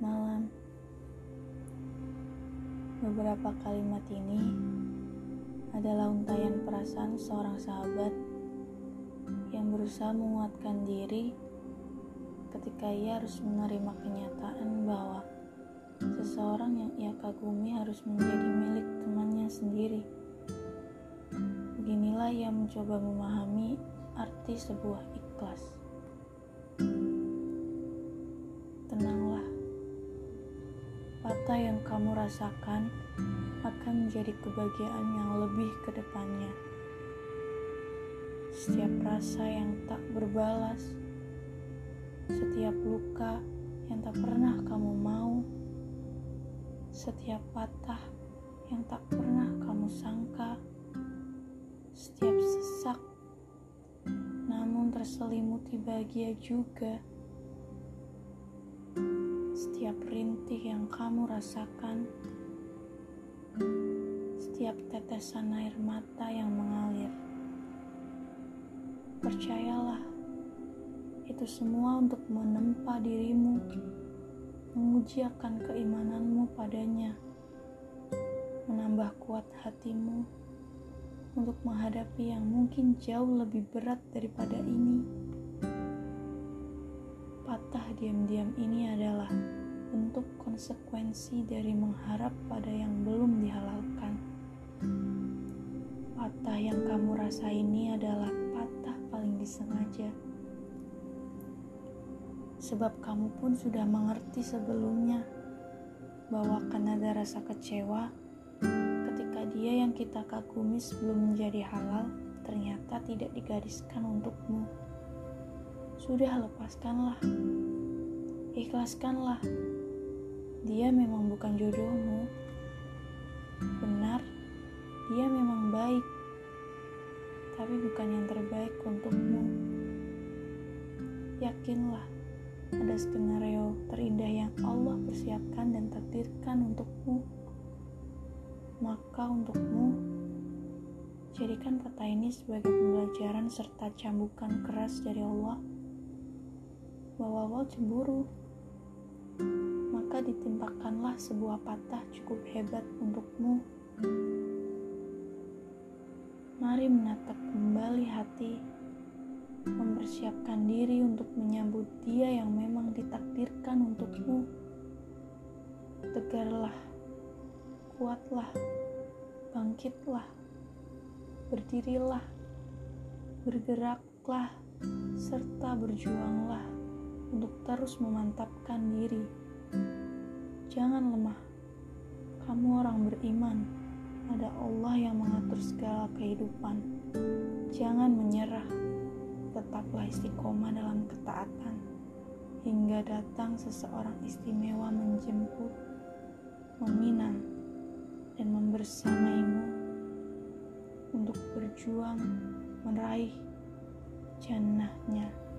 malam. Beberapa kalimat ini adalah untayan perasaan seorang sahabat yang berusaha menguatkan diri ketika ia harus menerima kenyataan bahwa seseorang yang ia kagumi harus menjadi milik temannya sendiri. Beginilah ia mencoba memahami arti sebuah ikhlas. Patah yang kamu rasakan akan menjadi kebahagiaan yang lebih ke depannya. Setiap rasa yang tak berbalas, setiap luka yang tak pernah kamu mau, setiap patah yang tak pernah kamu sangka, setiap sesak namun terselimuti bahagia juga. Setiap rintih yang kamu rasakan setiap tetesan air mata yang mengalir. Percayalah, itu semua untuk menempa dirimu, menguji akan keimananmu padanya, menambah kuat hatimu untuk menghadapi yang mungkin jauh lebih berat daripada ini. Patah diam-diam ini adalah konsekuensi dari mengharap pada yang belum dihalalkan. Patah yang kamu rasa ini adalah patah paling disengaja. Sebab kamu pun sudah mengerti sebelumnya bahwa akan ada rasa kecewa ketika dia yang kita kagumi sebelum menjadi halal ternyata tidak digariskan untukmu. Sudah lepaskanlah, ikhlaskanlah dia memang bukan jodohmu. Benar, dia memang baik, tapi bukan yang terbaik untukmu. Yakinlah, ada skenario terindah yang Allah persiapkan dan takdirkan untukmu. Maka untukmu, jadikan kata ini sebagai pembelajaran serta cambukan keras dari Allah bahwa Allah cemburu ditimpakanlah sebuah patah cukup hebat untukmu. Mari menatap kembali hati, mempersiapkan diri untuk menyambut dia yang memang ditakdirkan untukmu. Tegarlah, kuatlah, bangkitlah, berdirilah, bergeraklah, serta berjuanglah untuk terus memantapkan diri. Jangan lemah. Kamu orang beriman. Ada Allah yang mengatur segala kehidupan. Jangan menyerah. Tetaplah istiqomah dalam ketaatan. Hingga datang seseorang istimewa menjemput, meminang, dan membersamaimu untuk berjuang meraih jannahnya.